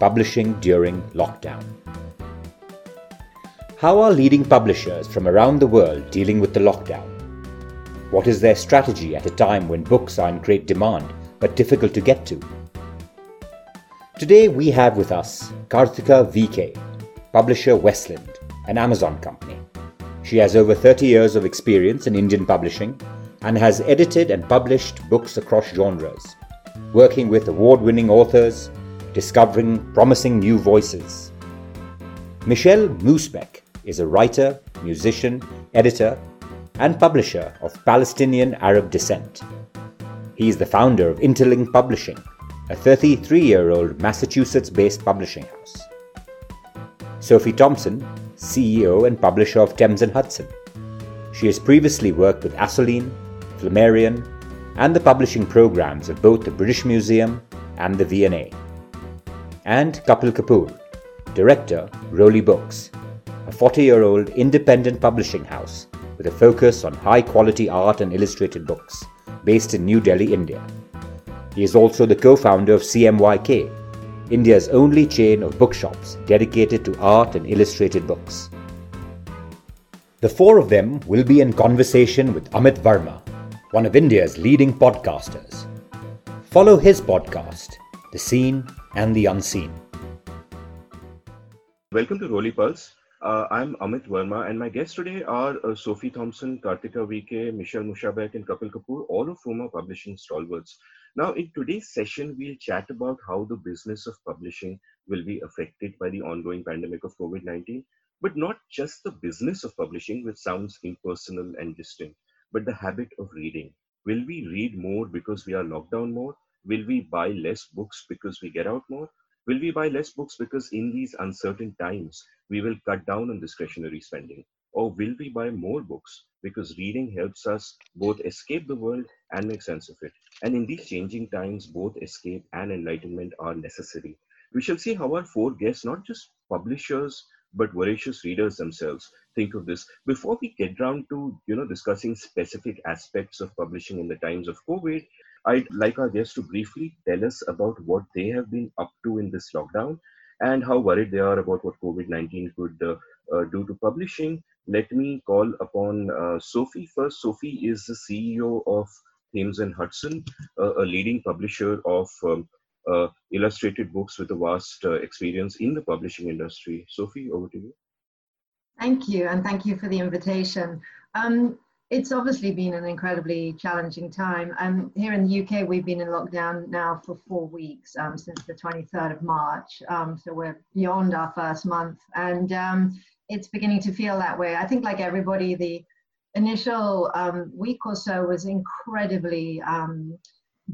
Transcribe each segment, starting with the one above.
Publishing During Lockdown. How are leading publishers from around the world dealing with the lockdown? What is their strategy at a time when books are in great demand but difficult to get to? Today we have with us Karthika VK, publisher Westland, an Amazon company. She has over 30 years of experience in Indian publishing and has edited and published books across genres, working with award winning authors, discovering promising new voices. Michel Moushabeck is a writer, musician, editor, and publisher of Palestinian Arab descent. He is the founder of Interlink Publishing, a 33 year old Massachusetts based publishing house. Sophie Thompson, CEO and publisher of Thames and Hudson. She has previously worked with Assouline, Flammarion, and the publishing programs of both the British Museum and the V&A and Kapil Kapoor, director, Roli Books, a 40 year old independent publishing house with a focus on high quality art and illustrated books, based in New Delhi, India. He is also the co founder of CMYK, India's only chain of bookshops dedicated to art and illustrated books. The four of them will be in conversation with Amit Verma, one of India's leading podcasters. Follow his podcast, The Seen and the unseen. Welcome to Roli Pulse. Uh, I'm Amit Verma, and my guests today are uh, Sophie Thompson, Karthika VK, Michel Moushabeck, and Kapil Kapoor, all of whom are publishing stalwarts. Now, in today's session, we'll chat about how the business of publishing will be affected by the ongoing pandemic of COVID 19, but not just the business of publishing, which sounds impersonal and distant, but the habit of reading. Will we read more because we are locked down more? Will we buy less books because we get out more? Will we buy less books because in these uncertain times we will cut down on discretionary spending? Or will we buy more books because reading helps us both escape the world and make sense of it? And in these changing times, both escape and enlightenment are necessary. We shall see how our four guests, not just publishers, but voracious readers themselves think of this before we get down to you know discussing specific aspects of publishing in the times of covid I'd like our guests to briefly tell us about what they have been up to in this lockdown and how worried they are about what COVID 19 could uh, uh, do to publishing. Let me call upon uh, Sophie first. Sophie is the CEO of Thames and Hudson, a leading publisher of um, uh, illustrated books with a vast uh, experience in the publishing industry. Sophie, over to you. Thank you, and thank you for the invitation. Um, it's obviously been an incredibly challenging time. Um, here in the UK, we've been in lockdown now for four weeks um, since the 23rd of March. Um, so we're beyond our first month, and um, it's beginning to feel that way. I think, like everybody, the initial um, week or so was incredibly um,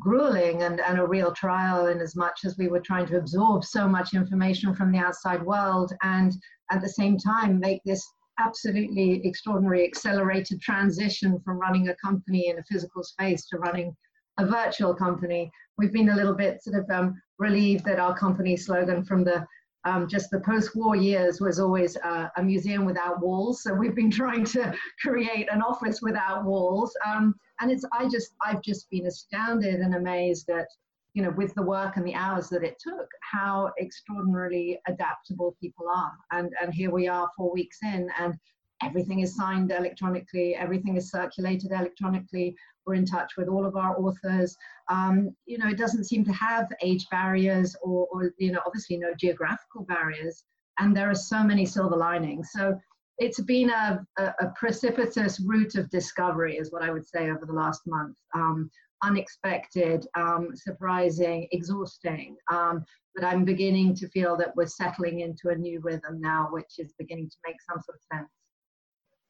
grueling and, and a real trial in as much as we were trying to absorb so much information from the outside world and at the same time make this absolutely extraordinary accelerated transition from running a company in a physical space to running a virtual company. We've been a little bit sort of um, relieved that our company slogan from the um, just the post-war years was always uh, a museum without walls. So we've been trying to create an office without walls. Um, and it's I just I've just been astounded and amazed at you know, with the work and the hours that it took, how extraordinarily adaptable people are. And, and here we are four weeks in, and everything is signed electronically, everything is circulated electronically. We're in touch with all of our authors. Um, you know, it doesn't seem to have age barriers or, or, you know, obviously no geographical barriers. And there are so many silver linings. So it's been a, a, a precipitous route of discovery, is what I would say over the last month. Um, unexpected, um, surprising, exhausting. Um, but I'm beginning to feel that we're settling into a new rhythm now, which is beginning to make some sort of sense.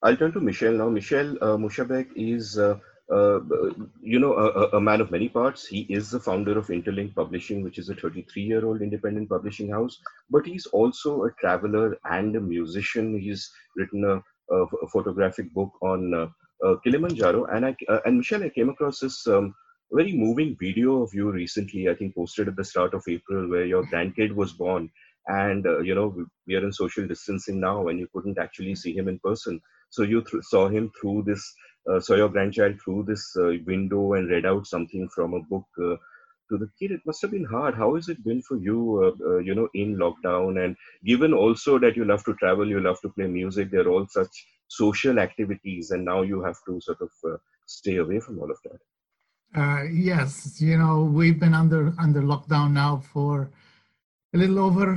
I'll turn to Michel now. Michel uh, Moushabeck is uh, uh, you know, a, a, man of many parts. He is the founder of Interlink Publishing, which is a 33-year-old independent publishing house. But he's also a traveler and a musician. He's written a, a, a photographic book on uh, uh, Kilimanjaro. And I uh, and Michel, I came across this um, very moving video of you recently. I think posted at the start of April, where your grandkid was born. And uh, you know, we are in social distancing now, and you couldn't actually see him in person. So you th- saw him through this uh, saw your grandchild through this uh, window and read out something from a book uh, to the kid it must have been hard how has it been for you uh, uh, you know in lockdown and given also that you love to travel you love to play music they're all such social activities and now you have to sort of stay away from all of that yes you know we've been under under lockdown now for a little over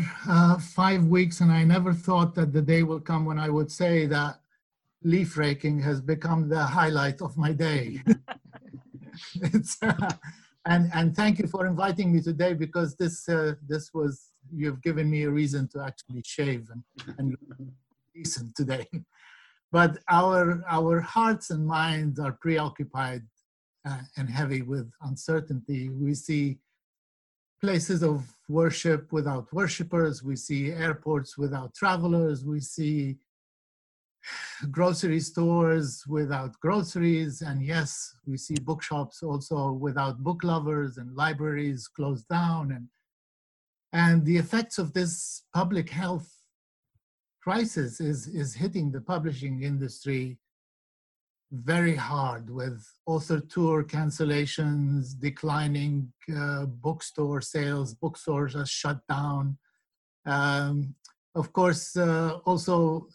five weeks and i never thought that the day will come when i would say that leaf raking has become the highlight of my day. it's, uh, and, and thank you for inviting me today because this, uh, this was, you've given me a reason to actually shave and, and decent today. But our, our hearts and minds are preoccupied uh, and heavy with uncertainty. We see places of worship without worshippers. We see airports without travelers. We see grocery stores without groceries. And yes, we see bookshops also without book lovers and libraries closed down. And, and the effects of this public health crisis is, is hitting the publishing industry very hard with author tour cancellations, declining uh, bookstore sales, bookstores are shut down. Um, of course, uh, also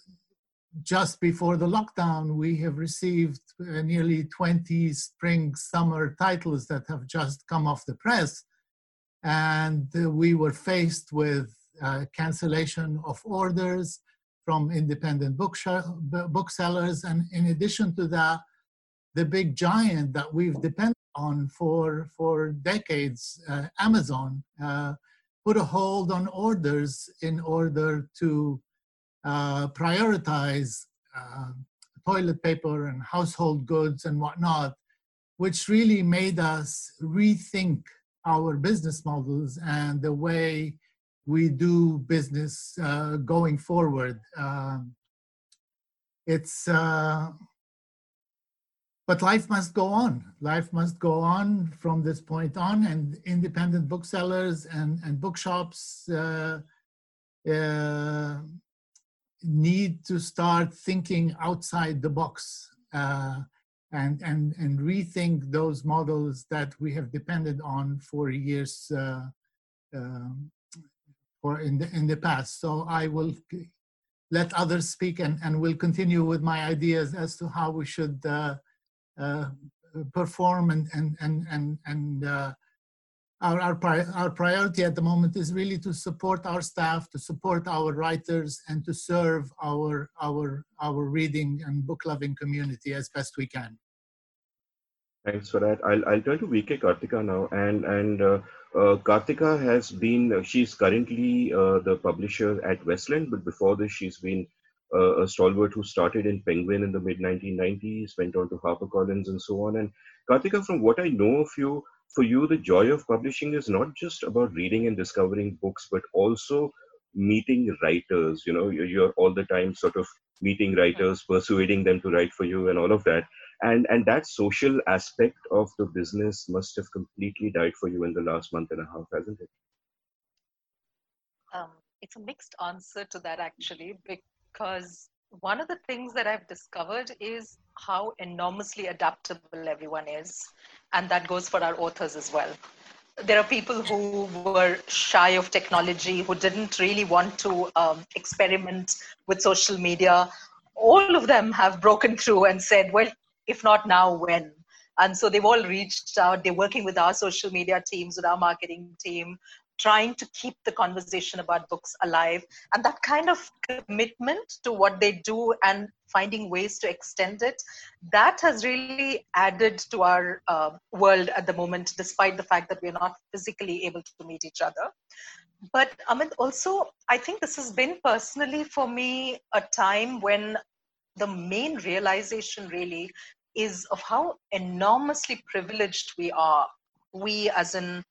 just before the lockdown, we have received uh, nearly 20 spring summer titles that have just come off the press. And uh, we were faced with uh, cancellation of orders from independent booksellers. And in addition to that, the big giant that we've depended on for, for decades, uh, Amazon, uh, put a hold on orders in order to uh, prioritize uh, toilet paper and household goods and whatnot, which really made us rethink our business models and the way we do business uh, going forward. Um, it's uh, but life must go on. Life must go on from this point on, and independent booksellers and and bookshops uh, uh, need to start thinking outside the box uh, and, and, and rethink those models that we have depended on for years uh, um, or in the, in the past. So I will let others speak and, and will continue with my ideas as to how we should uh, uh perform and, and, and, and, and uh, our, our, pri our priority at the moment is really to support our staff, to support our writers, and to serve our, our, our reading and book loving community as best we can. Thanks for that. I'll, I'll turn to VK Karthika now. And, and uh, Karthika has been, uh, she's currently uh, the publisher at Westland, but before this, she's been uh, a stalwart who started in Penguin in the mid 1990s, went on to HarperCollins and so on. And Karthika, from what I know of you, for you, the joy of publishing is not just about reading and discovering books, but also meeting writers. You know, you're all the time sort of meeting writers, persuading them to write for you, and all of that. And and that social aspect of the business must have completely died for you in the last month and a half, hasn't it? Um, it's a mixed answer to that actually, because one of the things that I've discovered is how enormously adaptable everyone is. And that goes for our authors as well. There are people who were shy of technology, who didn't really want to um, experiment with social media. All of them have broken through and said, well, if not now, when? And so they've all reached out. They're working with our social media teams, with our marketing team, trying to keep the conversation about books alive and that kind of commitment to what they do and finding ways to extend it that has really added to our uh, world at the moment despite the fact that we're not physically able to meet each other but Amit, also i think this has been personally for me a time when the main realization really is of how enormously privileged we are. We, as in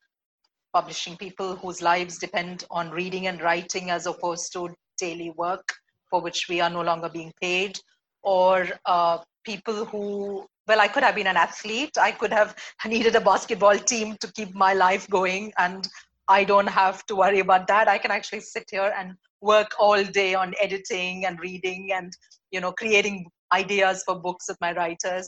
publishing people whose lives depend on reading and writing as opposed to daily work for which we are no longer being paid, or uh, people who, well, I could have been an athlete. I could have needed a basketball team to keep my life going, and I don't have to worry about that. I can actually sit here and work all day on editing and reading and you know creating ideas for books with my writers.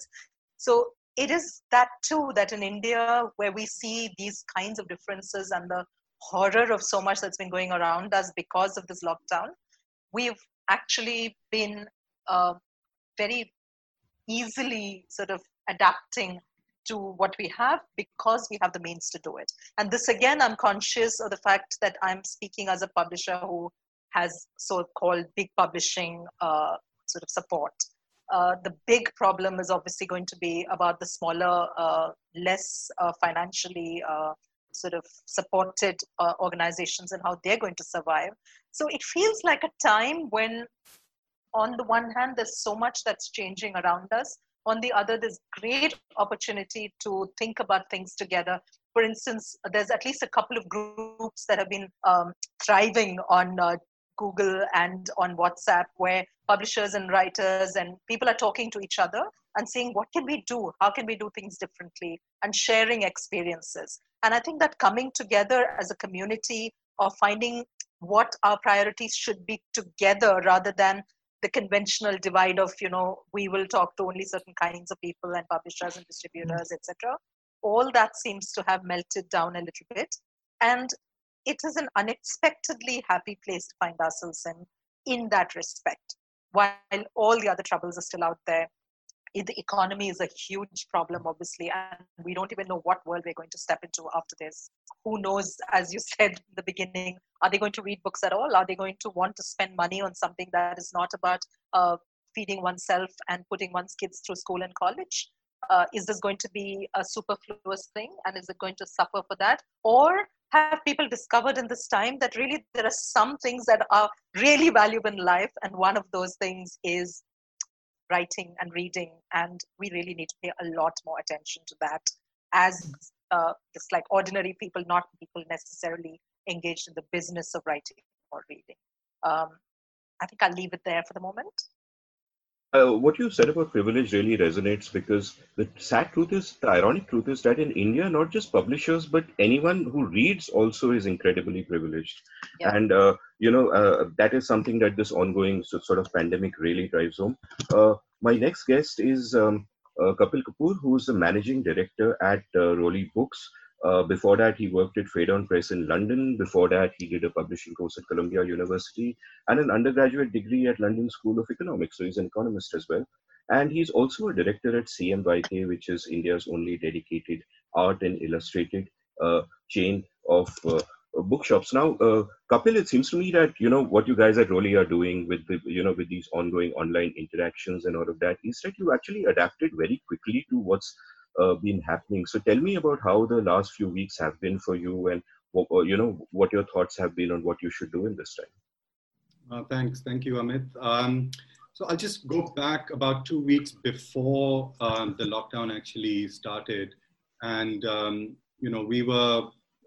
So it is that too that in India, where we see these kinds of differences and the horror of so much that's been going around us because of this lockdown, we've actually been uh, very easily sort of adapting to what we have because we have the means to do it. And this again, I'm conscious of the fact that I'm speaking as a publisher who has so-called big publishing uh, sort of support. Uh, the big problem is obviously going to be about the smaller, uh, less uh, financially uh, sort of supported uh, organizations and how they're going to survive. So it feels like a time when, on the one hand, there's so much that's changing around us. On the other, there's great opportunity to think about things together. For instance, there's at least a couple of groups that have been um, thriving on Google and on WhatsApp, where publishers and writers and people are talking to each other and saying, what can we do? How can we do things differently? And sharing experiences. And I think that coming together as a community of finding what our priorities should be together rather than the conventional divide of, you know, we will talk to only certain kinds of people and publishers and distributors, mm. etc. All that seems to have melted down a little bit. And it is an unexpectedly happy place to find ourselves in, in that respect. While all the other troubles are still out there, the economy is a huge problem, obviously, and we don't even know what world we're going to step into after this. Who knows, as you said in the beginning, are they going to read books at all? Are they going to want to spend money on something that is not about uh, feeding oneself and putting one's kids through school and college? Uh, is this going to be a superfluous thing and is it going to suffer for that? Or have people discovered in this time that really there are some things that are really valuable in life and one of those things is writing and reading and we really need to pay a lot more attention to that as uh, just like ordinary people not people necessarily engaged in the business of writing or reading um, i think i'll leave it there for the moment uh, what you said about privilege really resonates because the sad truth is, the ironic truth is that in India, not just publishers, but anyone who reads also is incredibly privileged. Yeah. And, uh, you know, uh, that is something that this ongoing sort of pandemic really drives home. Uh, my next guest is um, uh, Kapil Kapoor, who is the managing director at uh, Roli Books. Uh, before that, he worked at Phaidon Press in London. Before that, he did a publishing course at Columbia University and an undergraduate degree at London School of Economics. So he's an economist as well. And he's also a director at CMYK, which is India's only dedicated art and illustrated uh, chain of uh, bookshops. Now, uh, Kapil, it seems to me that you know what you guys at Roli are doing with the you know with these ongoing online interactions and all of that is that you actually adapted very quickly to what's uh, been happening. So tell me about how the last few weeks have been for you, and what, you know what your thoughts have been on what you should do in this time. Uh, thanks, thank you, Amit. Um, so I'll just go back about two weeks before um, the lockdown actually started, and um, you know we were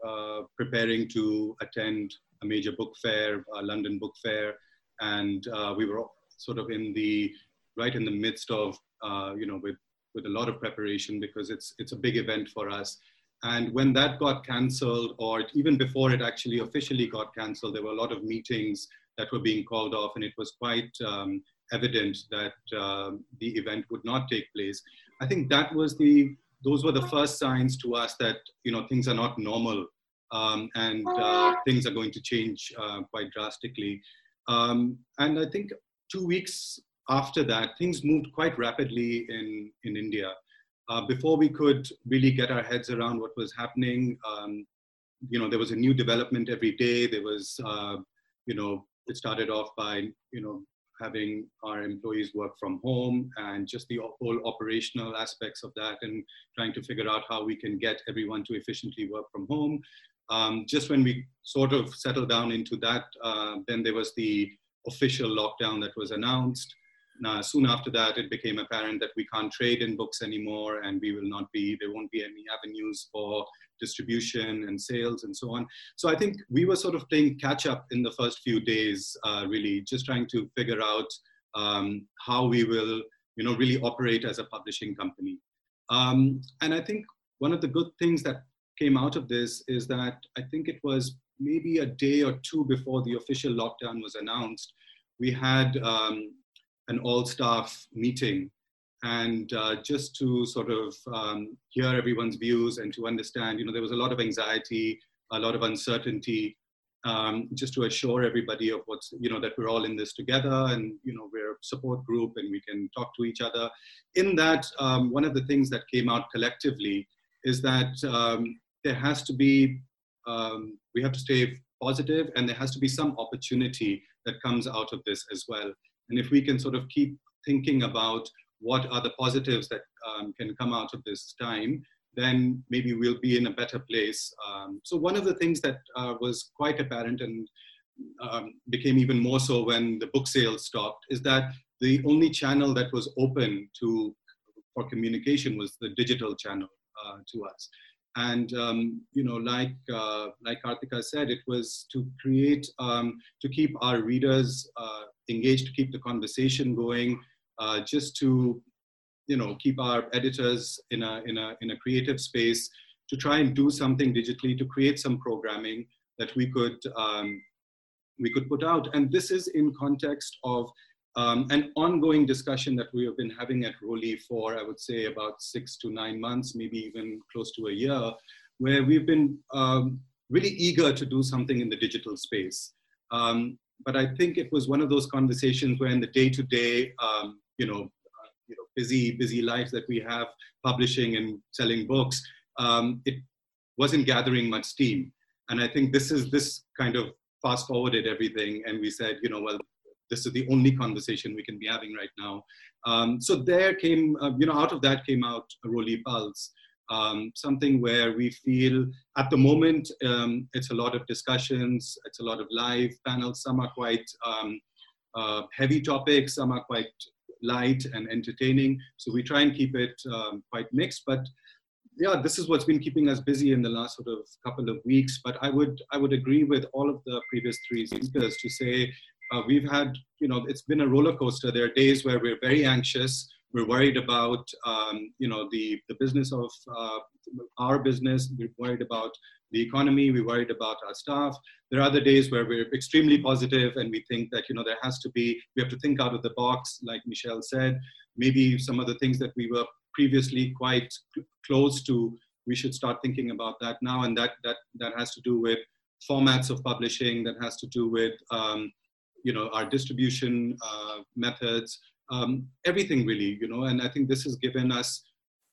uh, preparing to attend a major book fair, a London book fair, and uh, we were sort of in the right in the midst of uh, you know with with a lot of preparation because it's it's a big event for us. And when that got cancelled, or even before it actually officially got cancelled, there were a lot of meetings that were being called off, and it was quite um, evident that uh, the event would not take place. I think that was the those were the first signs to us that you know things are not normal um, and uh, things are going to change uh, quite drastically. Um, and I think two weeks after that, things moved quite rapidly in, in India. Uh, before we could really get our heads around what was happening, um, you know, there was a new development every day. There was, uh, you know, it started off by, you know, having our employees work from home and just the whole operational aspects of that and trying to figure out how we can get everyone to efficiently work from home. Um, just when we sort of settled down into that, uh, then there was the official lockdown that was announced. Soon after that, it became apparent that we can't trade in books anymore, and we will not be. There won't be any avenues for distribution and sales and so on. So I think we were sort of playing catch up in the first few days, uh, really, just trying to figure out um, how we will, you know, really operate as a publishing company. Um, and I think one of the good things that came out of this is that I think it was maybe a day or two before the official lockdown was announced, we had um, an all-staff meeting and uh, just to sort of um, hear everyone's views and to understand, you know, there was a lot of anxiety, a lot of uncertainty, um, just to assure everybody of what's, you know, that we're all in this together and, you know, we're a support group and we can talk to each other. In that, um, one of the things that came out collectively is that um, there has to be, um, we have to stay positive and there has to be some opportunity that comes out of this as well. And if we can sort of keep thinking about what are the positives that um, can come out of this time, then maybe we'll be in a better place. Um, so one of the things that uh, was quite apparent and um, became even more so when the book sales stopped is that the only channel that was open to for communication was the digital channel uh, to us. And um, you know, like uh, like Karthika said, it was to create um, to keep our readers uh, engaged, to keep the conversation going, uh, just to you know keep our editors in a in a in a creative space to try and do something digitally to create some programming that we could um, we could put out. And this is in context of um, an ongoing discussion that we have been having at Roli for I would say about six to nine months maybe even close to a year where we've been um, really eager to do something in the digital space um, but I think it was one of those conversations where in the day to day you know you know, busy, busy life that we have publishing and selling books, um, it wasn't gathering much steam. And I think this is this kind of fast forwarded everything. And we said, you know, well, this is the only conversation we can be having right now. Um, so there came, uh, you know, out of that came out a Roli Pulse, um, something where we feel at the moment um, it's a lot of discussions, it's a lot of live panels. Some are quite um, uh, heavy topics, some are quite light and entertaining. So we try and keep it um, quite mixed. But yeah, this is what's been keeping us busy in the last sort of couple of weeks. But I would I would agree with all of the previous three speakers to say uh, we've had you know it's been a roller coaster. There are days where we're very anxious. We're worried about um, you know the the business of uh, our business. We're worried about the economy. We're worried about our staff. There are other days where we're extremely positive and we think that, you know, there has to be, we have to think out of the box, like Michel said. Maybe some of the things that we were previously quite close to, we should start thinking about that now. And that, that, that has to do with formats of publishing, that has to do with, um, you know, our distribution uh, methods, um, everything really, you know, and I think this has given us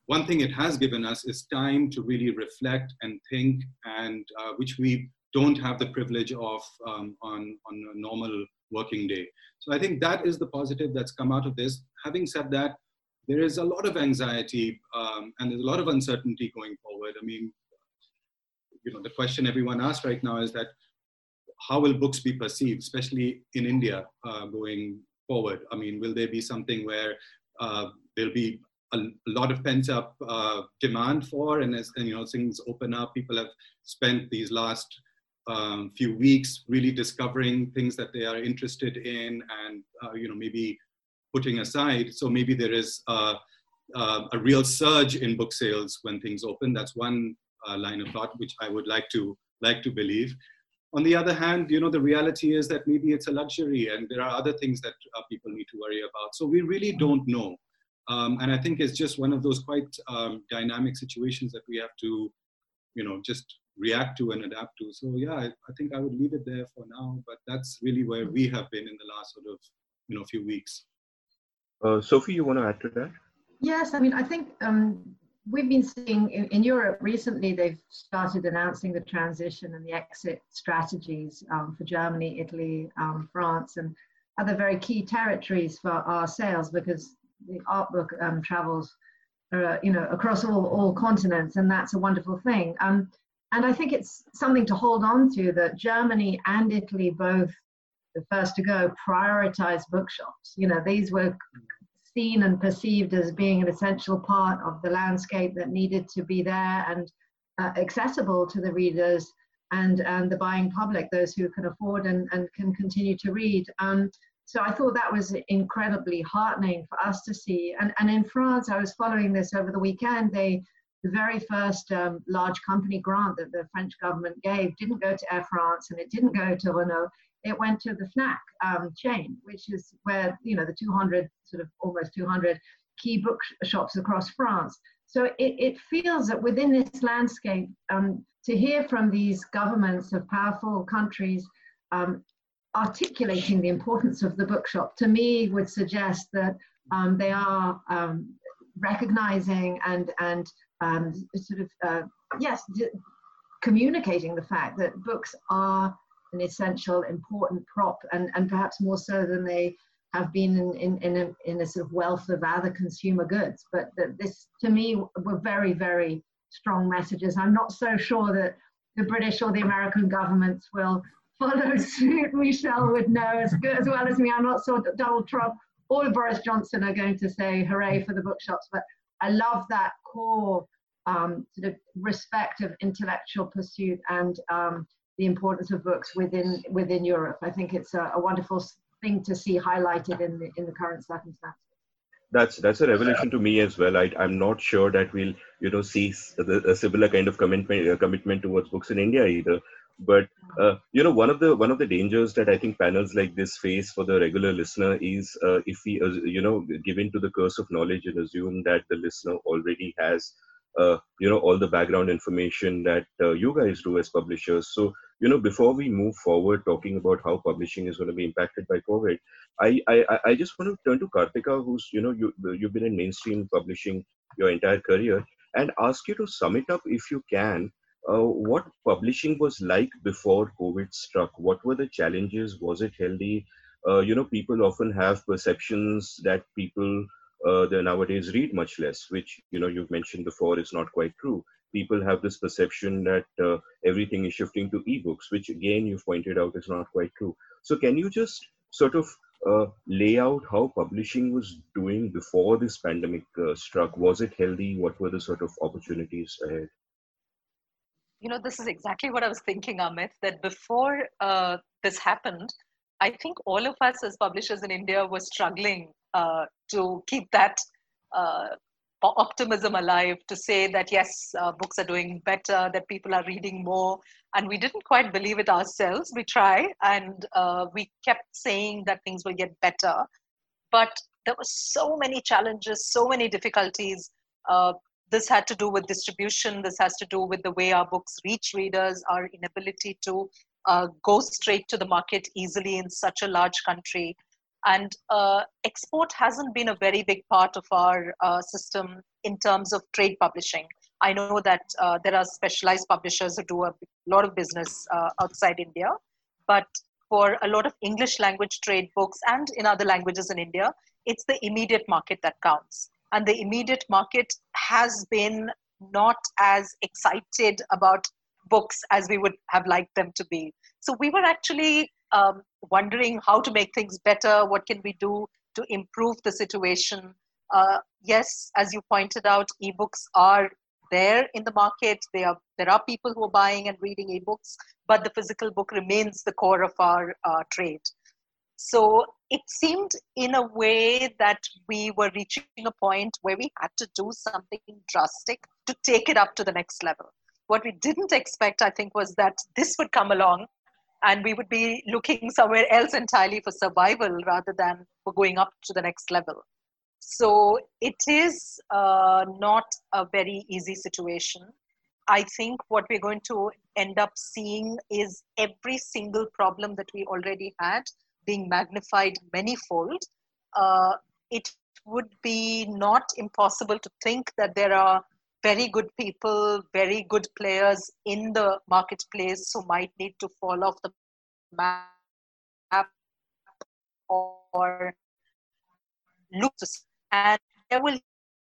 one thing it has given us is time to really reflect and think, and uh, which we don't have the privilege of um, on, on a normal working day. So I think that is the positive that's come out of this. Having said that, there is a lot of anxiety um, and there's a lot of uncertainty going forward. I mean, you know, the question everyone asks right now is that how will books be perceived, especially in India uh, going forward? I mean, will there be something where uh, there'll be a, a lot of pent up uh, demand for, and as and, you know things open up, people have spent these last um, few weeks really discovering things that they are interested in, and uh, you know maybe putting aside. So maybe there is uh, a real surge in book sales when things open. That's one uh, line of thought which I would like to like to believe. On the other hand, you know, the reality is that maybe it's a luxury and there are other things that uh, people need to worry about. So we really don't know. Um, and I think it's just one of those quite um, dynamic situations that we have to, you know, just react to and adapt to. So yeah, I, I, think I would leave it there for now. But that's really where we have been in the last sort of, you know, few weeks. Uh, Sophie, you want to add to that? Yes, I mean, I think um, we've been seeing in, in, Europe recently. They've started announcing the transition and the exit strategies um, for Germany, Italy, um, France, and other very key territories for our sales because the art book um, travels, uh, you know, across all, all continents, and that's a wonderful thing. Um, and I think it's something to hold on to that Germany and Italy both the first to go, prioritized bookshops. You know, these were seen and perceived as being an essential part of the landscape that needed to be there and uh, accessible to the readers and, and the buying public, those who can afford and, and can continue to read. Um, so I thought that was incredibly heartening for us to see. And, and in France, I was following this over the weekend. They, the very first um, large company grant that the French government gave didn't go to Air France and it didn't go to Renault. It went to the Fnac um, chain, which is where you know the 200 sort of almost 200 key bookshops across France. So it, it feels that within this landscape, um, to hear from these governments of powerful countries um, articulating the importance of the bookshop, to me would suggest that um, they are um, recognizing and and um, sort of uh, yes communicating the fact that books are an essential important prop and and perhaps more so than they have been in, in, in, a, in a sort of wealth of other consumer goods. But that this, to me, were very, very strong messages. I'm not so sure that the British or the American governments will follow suit. Michel would know as good as well as me. I'm not sure that Donald Trump or Boris Johnson are going to say hooray for the bookshops, but I love that core um, sort of respect of intellectual pursuit and um, the importance of books within within Europe. I think it's a, a wonderful thing to see highlighted in the in the current circumstances that's that's a revelation to me as well. I, I'm not sure that we'll you know see the, a similar kind of commitment uh, commitment towards books in India either. But uh, you know one of the one of the dangers that I think panels like this face for the regular listener is uh, if we uh, you know give in to the curse of knowledge and assume that the listener already has uh, you know all the background information that uh, you guys do as publishers. So you know, before we move forward talking about how publishing is going to be impacted by COVID, I, I, I just want to turn to Karthika, who's, you know, you, you've been in mainstream publishing your entire career, and ask you to sum it up if you can. Uh, what publishing was like before COVID struck? What were the challenges? Was it healthy? Uh, you know, people often have perceptions that people uh, they nowadays read much less, which you know you've mentioned before is not quite true people have this perception that uh, everything is shifting to ebooks, which again you've pointed out is not quite true. So can you just sort of uh, lay out how publishing was doing before this pandemic uh, struck? Was it healthy? What were the sort of opportunities ahead? You know, this is exactly what I was thinking, Amit, that before uh, this happened, I think all of us as publishers in India were struggling uh, to keep that uh, optimism alive to say that yes, uh, books are doing better, that people are reading more. And we didn't quite believe it ourselves. We try and uh, we kept saying that things will get better. But there were so many challenges, so many difficulties. Uh, this had to do with distribution, this has to do with the way our books reach readers, our inability to uh, go straight to the market easily in such a large country. And uh, export hasn't been a very big part of our uh, system in terms of trade publishing. I know that uh, there are specialized publishers who do a lot of business uh, outside India, but for a lot of English language trade books and in other languages in India, it's the immediate market that counts. And the immediate market has been not as excited about books as we would have liked them to be. So we were actually um, wondering how to make things better, what can we do to improve the situation. Uh, yes, as you pointed out, ebooks are there in the market. They are, there are people who are buying and reading ebooks, but the physical book remains the core of our uh, trade. So it seemed in a way that we were reaching a point where we had to do something drastic to take it up to the next level. What we didn't expect, I think, was that this would come along and we would be looking somewhere else entirely for survival rather than for going up to the next level. So it is uh, not a very easy situation. I think what we're going to end up seeing is every single problem that we already had being magnified manyfold. Uh, it would be not impossible to think that there are very good people, very good players in the marketplace who might need to fall off the map or look and there will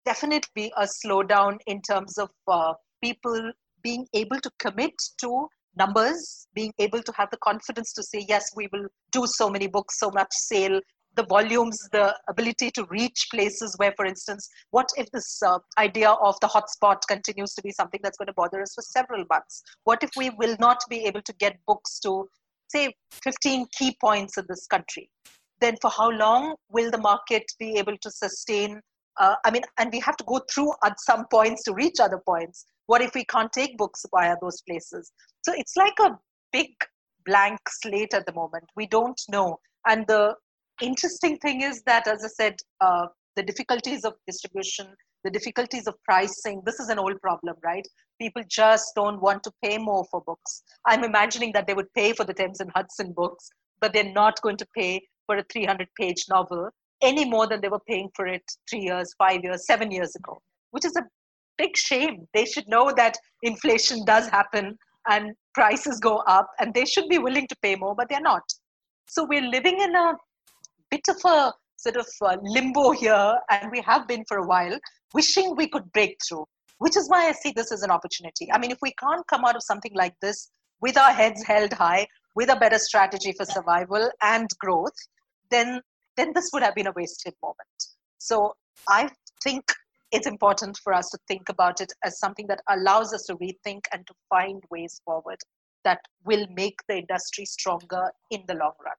definitely be a slowdown in terms of uh, people being able to commit to numbers, being able to have the confidence to say, yes, we will do so many books, so much sale, the volumes, the ability to reach places where, for instance, what if this uh, idea of the hotspot continues to be something that's going to bother us for several months? What if we will not be able to get books to, say, 15 key points in this country? Then for how long will the market be able to sustain? Uh, I mean, and we have to go through at some points to reach other points. What if we can't take books via those places? So it's like a big blank slate at the moment. We don't know. And the interesting thing is that, as I said, uh, the difficulties of distribution, the difficulties of pricing, this is an old problem, right? People just don't want to pay more for books. I'm imagining that they would pay for the Thames and Hudson books, but they're not going to pay for a 300 page novel any more than they were paying for it three years, five years, seven years ago, which is a big shame. They should know that inflation does happen and prices go up, and they should be willing to pay more, but they're not. So we're living in a bit of a sort of limbo here, and we have been for a while, wishing we could break through, which is why I see this as an opportunity. I mean, if we can't come out of something like this with our heads held high, with a better strategy for survival and growth, then then this would have been a wasted moment. So I think it's important for us to think about it as something that allows us to rethink and to find ways forward that will make the industry stronger in the long run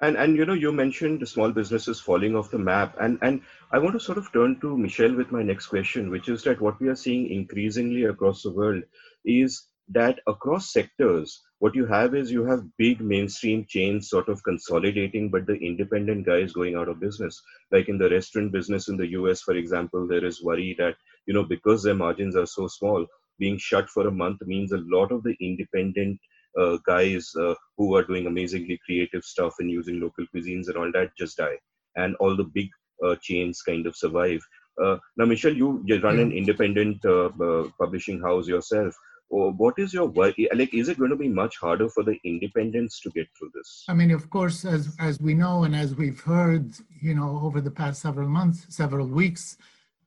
and and you know you mentioned the small businesses falling off the map. And and i want to sort of turn to michel with my next question which is that what we are seeing increasingly across the world is that across sectors what you have is you have big mainstream chains sort of consolidating but the independent guys going out of business. Like in the restaurant business in the us for example there is worry that you know because their margins are so small being shut for a month means a lot of the independent uh, guys uh, who are doing amazingly creative stuff and using local cuisines and all that just die. And all the big uh, chains kind of survive. Uh, now michel you, you run an independent uh, uh, publishing house yourself. What is your work like is it going to be much harder for the independents to get through this? I mean of course as as we know and as we've heard you know over the past several months several weeks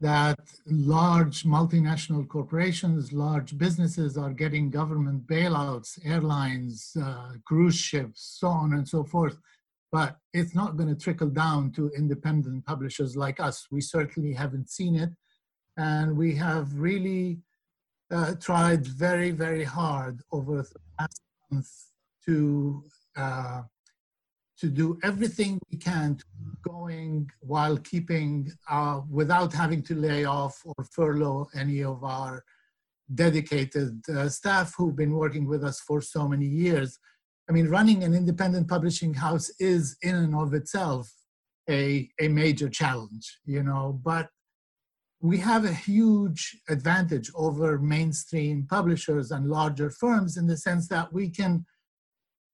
that large multinational corporations, large businesses are getting government bailouts, airlines, uh, cruise ships, so on and so forth. But it's not going to trickle down to independent publishers like us. We certainly haven't seen it. And we have really uh, tried very, very hard over the past month to uh, to do everything we can going while keeping, uh, without having to lay off or furlough any of our dedicated uh, staff who've been working with us for so many years. I mean, running an independent publishing house is in and of itself a, a major challenge, you know, but we have a huge advantage over mainstream publishers and larger firms in the sense that we can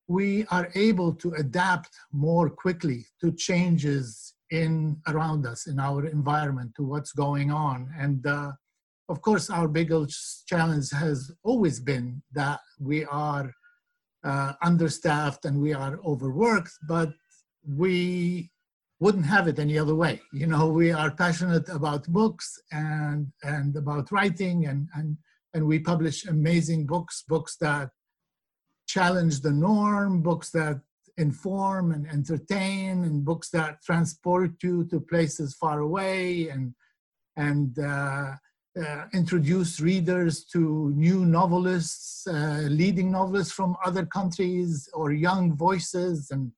we are able to adapt more quickly to changes in around us in our environment to what's going on. And uh, of course our biggest challenge has always been that we are uh, understaffed and we are overworked but we wouldn't have it any other way. You know we are passionate about books and and about writing and and and we publish amazing books books that challenge the norm, books that inform and entertain, and books that transport you to places far away and and uh, uh, introduce readers to new novelists, uh, leading novelists from other countries or young voices and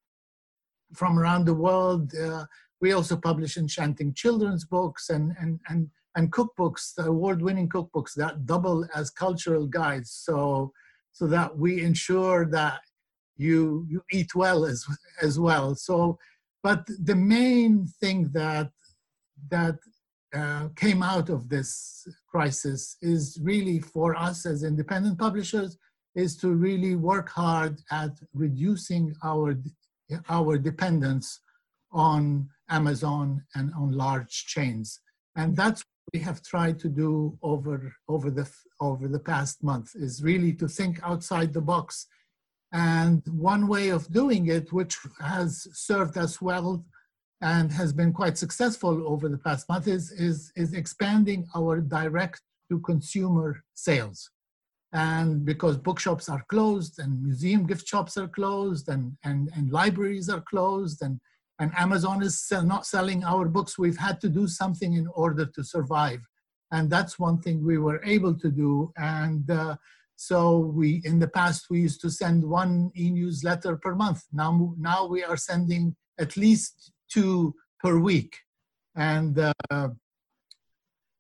from around the world. Uh, we also publish enchanting children's books and and and and cookbooks, award-winning cookbooks that double as cultural guides. So so that we ensure that you you eat well as as well. So, but the main thing that that uh, came out of this crisis is really for us as independent publishers is to really work hard at reducing our our dependence on Amazon and on large chains. And that's we have tried to do over over the over the past month is really to think outside the box. And one way of doing it which has served us well and has been quite successful over the past month is is, is expanding our direct to consumer sales. And because bookshops are closed and museum gift shops are closed and, and, and libraries are closed and, and Amazon is sell, not selling our books, we've had to do something in order to survive. And that's one thing we were able to do. And uh, so we, in the past, we used to send one e-newsletter per month. Now, now we are sending at least two per week. And uh,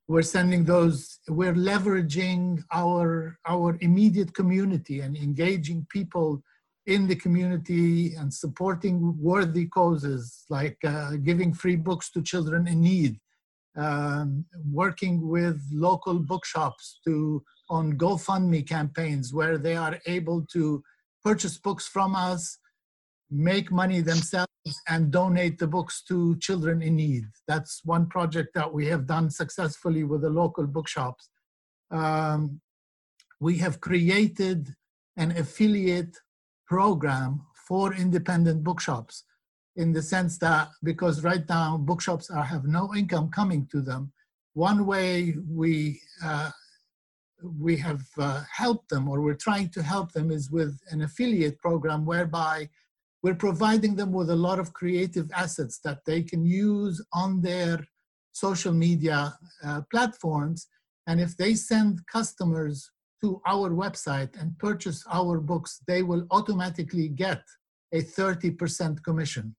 we're sending those, we're leveraging our, our immediate community and engaging people in the community and supporting worthy causes like uh, giving free books to children in need, um, working with local bookshops to on GoFundMe campaigns where they are able to purchase books from us, make money themselves, and donate the books to children in need. That's one project that we have done successfully with the local bookshops. Um, we have created an affiliate program for independent bookshops in the sense that because right now bookshops are, have no income coming to them, one way we uh, we have uh, helped them or we're trying to help them is with an affiliate program whereby we're providing them with a lot of creative assets that they can use on their social media uh, platforms. And if they send customers to our website and purchase our books, they will automatically get a 30% commission.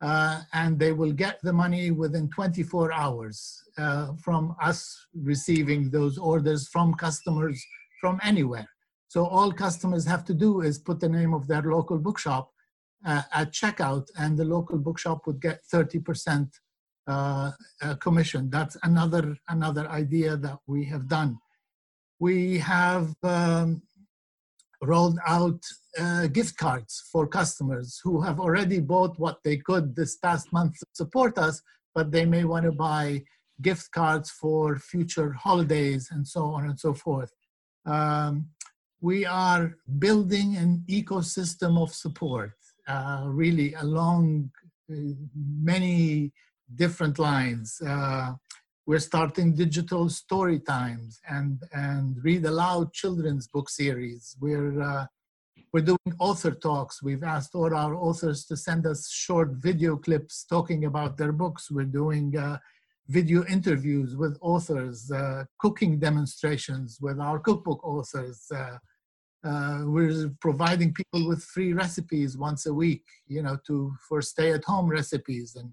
Uh, and they will get the money within 24 hours uh, from us receiving those orders from customers from anywhere. So all customers have to do is put the name of their local bookshop uh, at checkout and the local bookshop would get 30% uh, uh, commission. That's another, another idea that we have done. We have um, rolled out uh, gift cards for customers who have already bought what they could this past month to support us, but they may want to buy gift cards for future holidays and so on and so forth. Um, we are building an ecosystem of support, uh, really along uh, many different lines. Uh, we're starting digital story times and, and read aloud children's book series. We're, uh, we're doing author talks. We've asked all our authors to send us short video clips talking about their books. We're doing uh, video interviews with authors, uh, cooking demonstrations with our cookbook authors. Uh, uh, we're providing people with free recipes once a week, you know, to for stay-at-home recipes and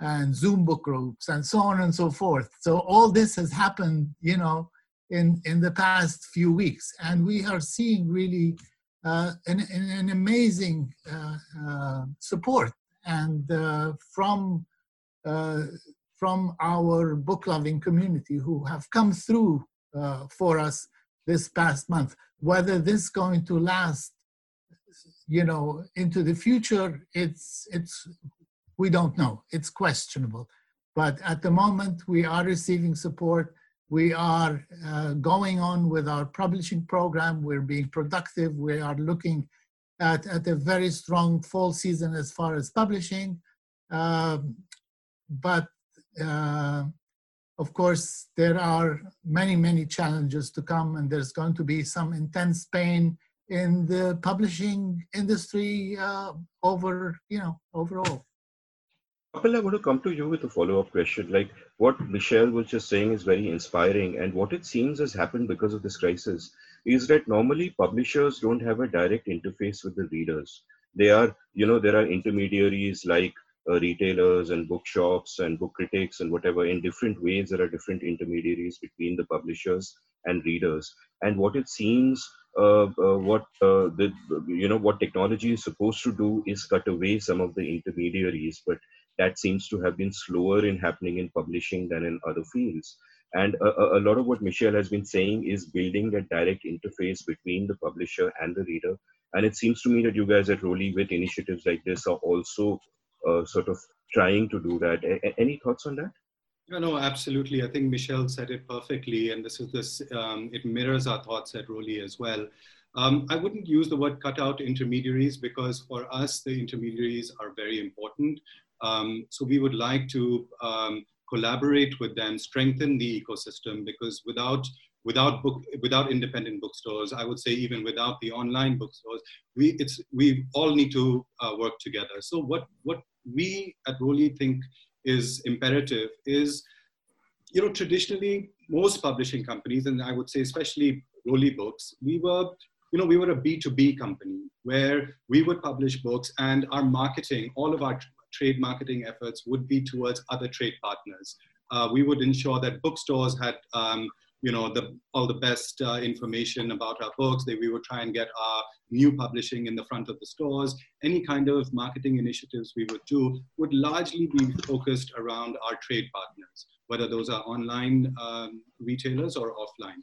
and Zoom book groups and so on and so forth. So all this has happened, you know, in, in the past few weeks. And we are seeing really uh, an, an, amazing uh, uh, support and uh, from, uh, from our book loving community who have come through uh, for us this past month. Whether this is going to last you know into the future it's it's we don't know. It's questionable. But at the moment, we are receiving support. We are uh, going on with our publishing program. We're being productive. We are looking at, at a very strong fall season as far as publishing. Um, but uh, of course, there are many, many challenges to come, and there's going to be some intense pain in the publishing industry uh, over, you know, overall. Kapil, I want to come to you with a follow-up question. Like what Michel was just saying is very inspiring, and what it seems has happened because of this crisis is that normally publishers don't have a direct interface with the readers. They are, you know, there are intermediaries like uh, retailers and bookshops and book critics and whatever. In different ways, there are different intermediaries between the publishers and readers. And what it seems uh, uh, what uh, the you know what technology is supposed to do is cut away some of the intermediaries but that seems to have been slower in happening in publishing than in other fields. And a, a, lot of what Michel has been saying is building a direct interface between the publisher and the reader. And it seems to me that you guys at Roli with initiatives like this are also uh, sort of trying to do that. A- any thoughts on that? No, no, absolutely. I think Michel said it perfectly, and this is this. Um, it mirrors our thoughts at Roli as well. Um, I wouldn't use the word cut out intermediaries because for us, the intermediaries are very important. Um, so we would like to um, collaborate with them, strengthen the ecosystem because without without book without independent bookstores i would say even without the online bookstores we it's we all need to uh, work together. So what what we at Roli think is imperative is you know traditionally most publishing companies and i would say especially Roli books we were you know we were a b2b company where we would publish books and our marketing all of our trade marketing efforts would be towards other trade partners. Uh, we would ensure that bookstores had um, you know the all the best uh, information about our books. That we would try and get our new publishing in the front of the stores. Any kind of marketing initiatives we would do would largely be focused around our trade partners whether those are online um, retailers or offline.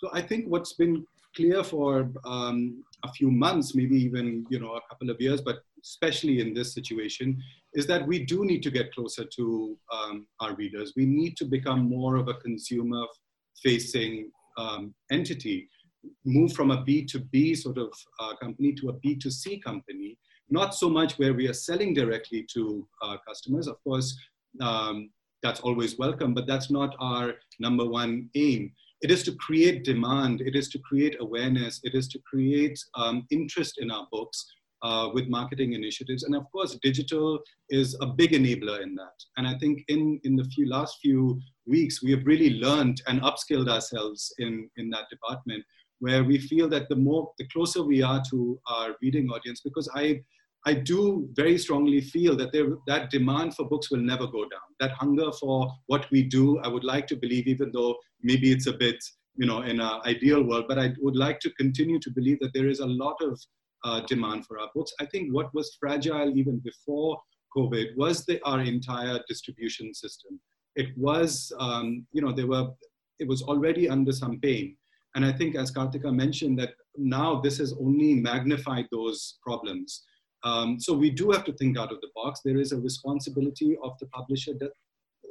So i think what's been clear for um, a few months maybe even you know a couple of years but especially in this situation is that we do need to get closer to um, our readers. We need to become more of a consumer facing um, entity. Move from a B2B sort of uh, company to a B2C company, not so much where we are selling directly to uh, customers. Of course, um, that's always welcome, but that's not our number one aim. It is to create demand, it is to create awareness, it is to create um, interest in our books uh, with marketing initiatives. And of course, digital is a big enabler in that. And I think in, in the few last few weeks, we have really learned and upskilled ourselves in, in that department where we feel that the more, the closer we are to our reading audience, because I, I do very strongly feel that there, that demand for books will never go down. That hunger for what we do, I would like to believe, even though maybe it's a bit, you know, in an ideal world, but I would like to continue to believe that there is a lot of uh, demand for our books. I think what was fragile even before COVID was the, our entire distribution system. It was, um, you know, there were, it was already under some pain. And I think, as Karthika mentioned, that now this has only magnified those problems. Um, so we do have to think out of the box. There is a responsibility of the publisher that,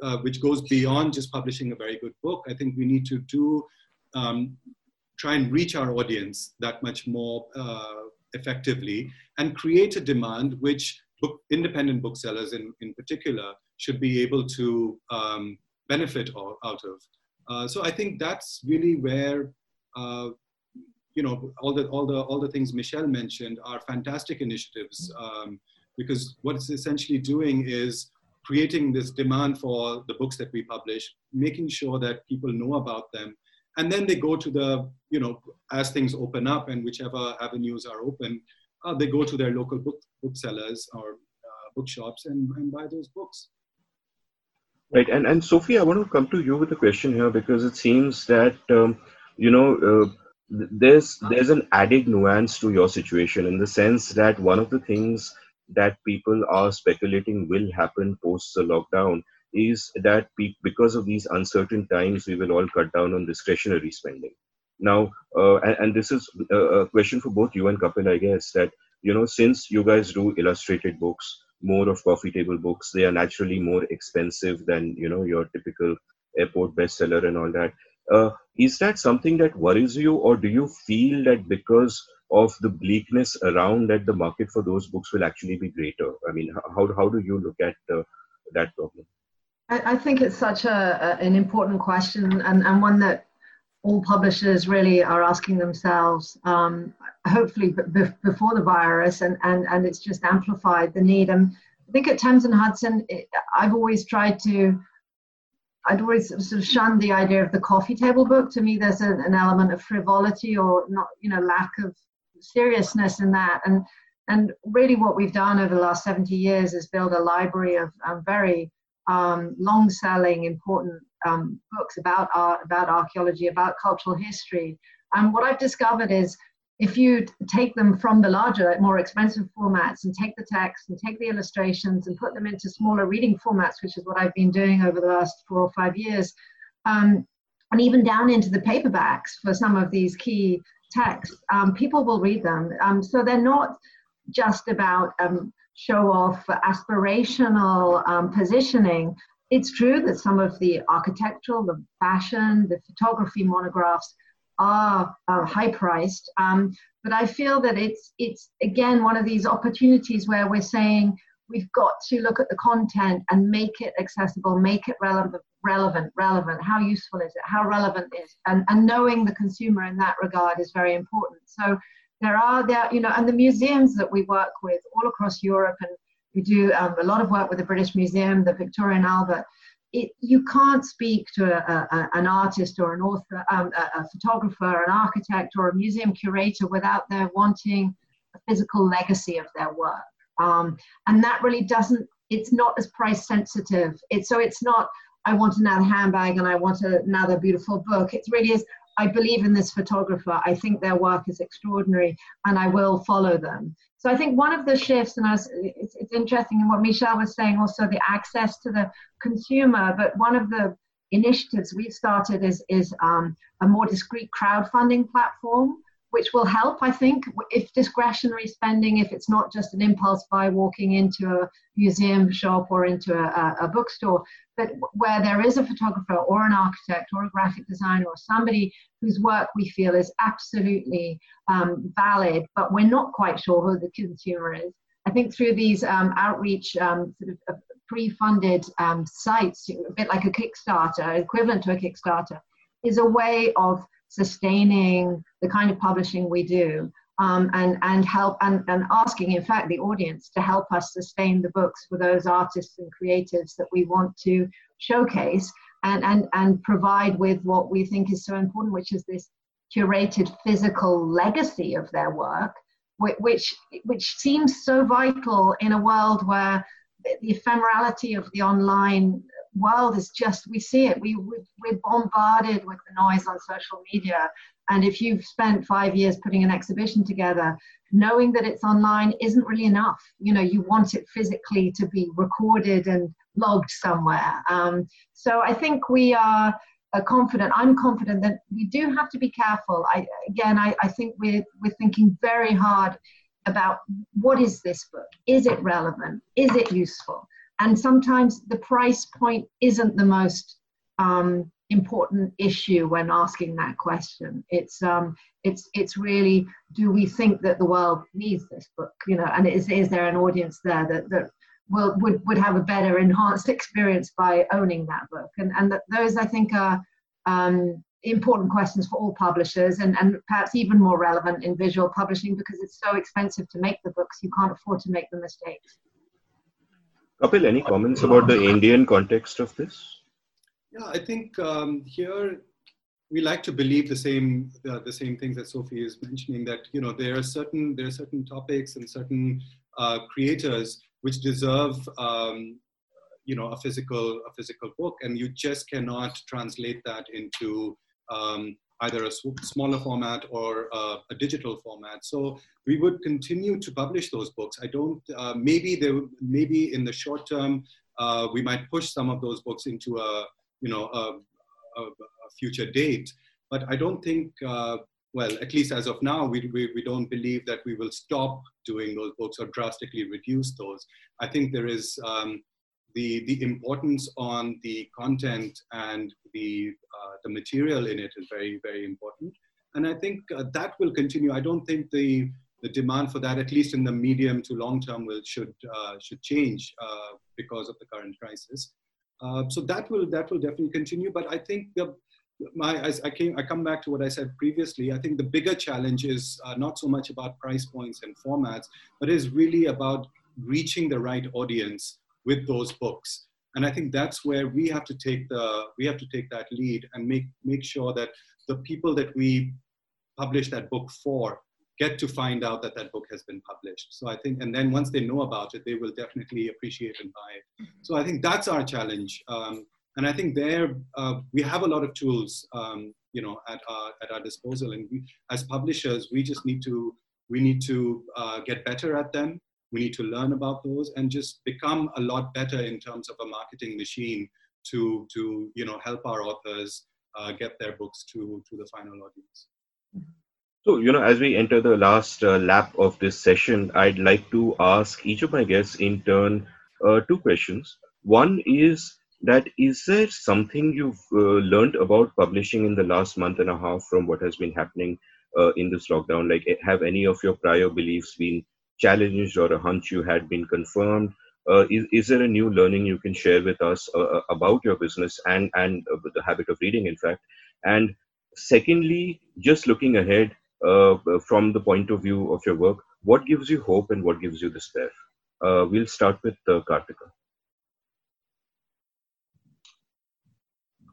uh, which goes beyond just publishing a very good book. I think we need to do um, try and reach our audience that much more uh, effectively and create a demand which book, independent booksellers in, in particular should be able to um, benefit out of. Uh, so I think that's really where uh, you know all the all the all the things Michel mentioned are fantastic initiatives um, because what it's essentially doing is creating this demand for the books that we publish, making sure that people know about them, and then they go to the you know as things open up and whichever avenues are open uh, they go to their local book booksellers or uh, bookshops and, and buy those books. Right. And and sophie i want to come to you with a question here because it seems that um, you know uh, there's there's an added nuance to your situation in the sense that one of the things that people are speculating will happen post the lockdown is that because of these uncertain times, we will all cut down on discretionary spending. Now, uh, and, and, this is a question for both you and Kapil, I guess, that, you know, since you guys do illustrated books, more of coffee table books, they are naturally more expensive than, you know, your typical airport bestseller and all that. Uh, is that something that worries you, or do you feel that because of the bleakness around that the market for those books will actually be greater? I mean, how, how do you look at uh, that problem? I, I think it's such a, a, an important question and, and one that all publishers really are asking themselves, um, hopefully b- before the virus, and, and, and it's just amplified the need. And I think at Thames and Hudson, it, I've always tried to, I'd always sort of shunned the idea of the coffee table book. To me, there's a, an element of frivolity or not, you know, lack of seriousness in that. And and really, what we've done over the last 70 years is build a library of um, very um, long-selling, important um, books about art, about archaeology, about cultural history. And what I've discovered is if you take them from the larger, more expensive formats and take the text and take the illustrations and put them into smaller reading formats, which is what I've been doing over the last four or five years, um, and even down into the paperbacks for some of these key texts, um, people will read them. Um, so they're not just about um, show off aspirational um, positioning, it's true that some of the architectural, the fashion, the photography monographs are uh, high priced. Um, but I feel that it's it's again one of these opportunities where we're saying we've got to look at the content and make it accessible, make it relevant, relevant, relevant. How useful is it? How relevant is? And and knowing the consumer in that regard is very important. So there are there, you know, and the museums that we work with all across Europe, and we do um, a lot of work with the British Museum, the Victoria and Albert. It, you can't speak to a, a, an artist or an author, um, a, a photographer, an architect, or a museum curator without their wanting a physical legacy of their work. Um, and that really doesn't, it's not as price sensitive. It's, so it's not, I want another handbag and I want another beautiful book. It really is, I believe in this photographer. I think their work is extraordinary and I will follow them. So I think one of the shifts, and was, it's, it's interesting in what Michel was saying, also the access to the consumer, but one of the initiatives we've started is, is um, a more discreet crowdfunding platform which will help, I think, if discretionary spending, if it's not just an impulse buy walking into a museum shop or into a, a, bookstore, but where there is a photographer or an architect or a graphic designer or somebody whose work we feel is absolutely um, valid, but we're not quite sure who the consumer is. I think through these um, outreach um, sort of uh, pre-funded um, sites, a bit like a Kickstarter, equivalent to a Kickstarter, is a way of sustaining the kind of publishing we do um, and, and help and, and asking in fact the audience to help us sustain the books for those artists and creatives that we want to showcase and, and, and provide with what we think is so important which is this curated physical legacy of their work which which seems so vital in a world where the ephemerality of the online world is just we see it. We we're bombarded with the noise on social media. And if you've spent five years putting an exhibition together knowing that it's online isn't really enough. You know you want it physically to be recorded and logged somewhere. Um, so i think we are uh, confident i'm confident that we do have to be careful. I again i, I think we're, we're thinking very hard about what is this book is it relevant is it useful and sometimes the price point isn't the most um, important issue when asking that question. It's um, it's it's really do we think that the world needs this book? You know, and is is there an audience there that that will would would have a better enhanced experience by owning that book? And and those I think are um, important questions for all publishers and, and perhaps even more relevant in visual publishing because it's so expensive to make the books you can't afford to make the mistakes. Kapil, any comments about the Indian context of this? Yeah, I think um, here we like to believe the same uh, the same things that Sophie is mentioning. That you know there are certain there are certain topics and certain uh, creators which deserve um, you know a physical a physical book, and you just cannot translate that into um, either a smaller format or uh, a digital format. So we would continue to publish those books. I don't, uh, maybe there, maybe in the short term, uh, we might push some of those books into a, you know, a, a, a future date. But I don't think, uh, well, at least as of now, we, we, we don't believe that we will stop doing those books or drastically reduce those. I think there is um, the, the importance on the content and the, uh, the material in it is very, very important. And I think uh, that will continue. I don't think the, the demand for that, at least in the medium to long term, will should, uh, should change uh, because of the current crisis. Uh, so that will, that will definitely continue. But I think the, my, as I, came, I come back to what I said previously. I think the bigger challenge is uh, not so much about price points and formats, but is really about reaching the right audience with those books. And i think that's where we have to take the we have to take that lead and make make sure that the people that we publish that book for get to find out that that book has been published. So i think and then once they know about it they will definitely appreciate and buy it. Mm-hmm. so i think that's our challenge. Um, and i think there uh, we have a lot of tools um, you know at our at our disposal. And we, as publishers we just need to we need to uh, get better at them we need to learn about those and just become a lot better in terms of a marketing machine to to you know help our authors uh, get their books to to the final audience. So you know as we enter the last uh, lap of this session i'd like to ask each of my guests in turn uh, two questions. One is that is there something you've uh, learned about publishing in the last month and a half from what has been happening uh, in this lockdown? Like have any of your prior beliefs been challenged or a hunch you had been confirmed uh, is, is there a new learning you can share with us uh, uh about your business and and uh, the habit of reading in fact? And secondly just looking ahead uh, from the point of view of your work what gives you hope and what gives you despair? Uh, we'll start with karthika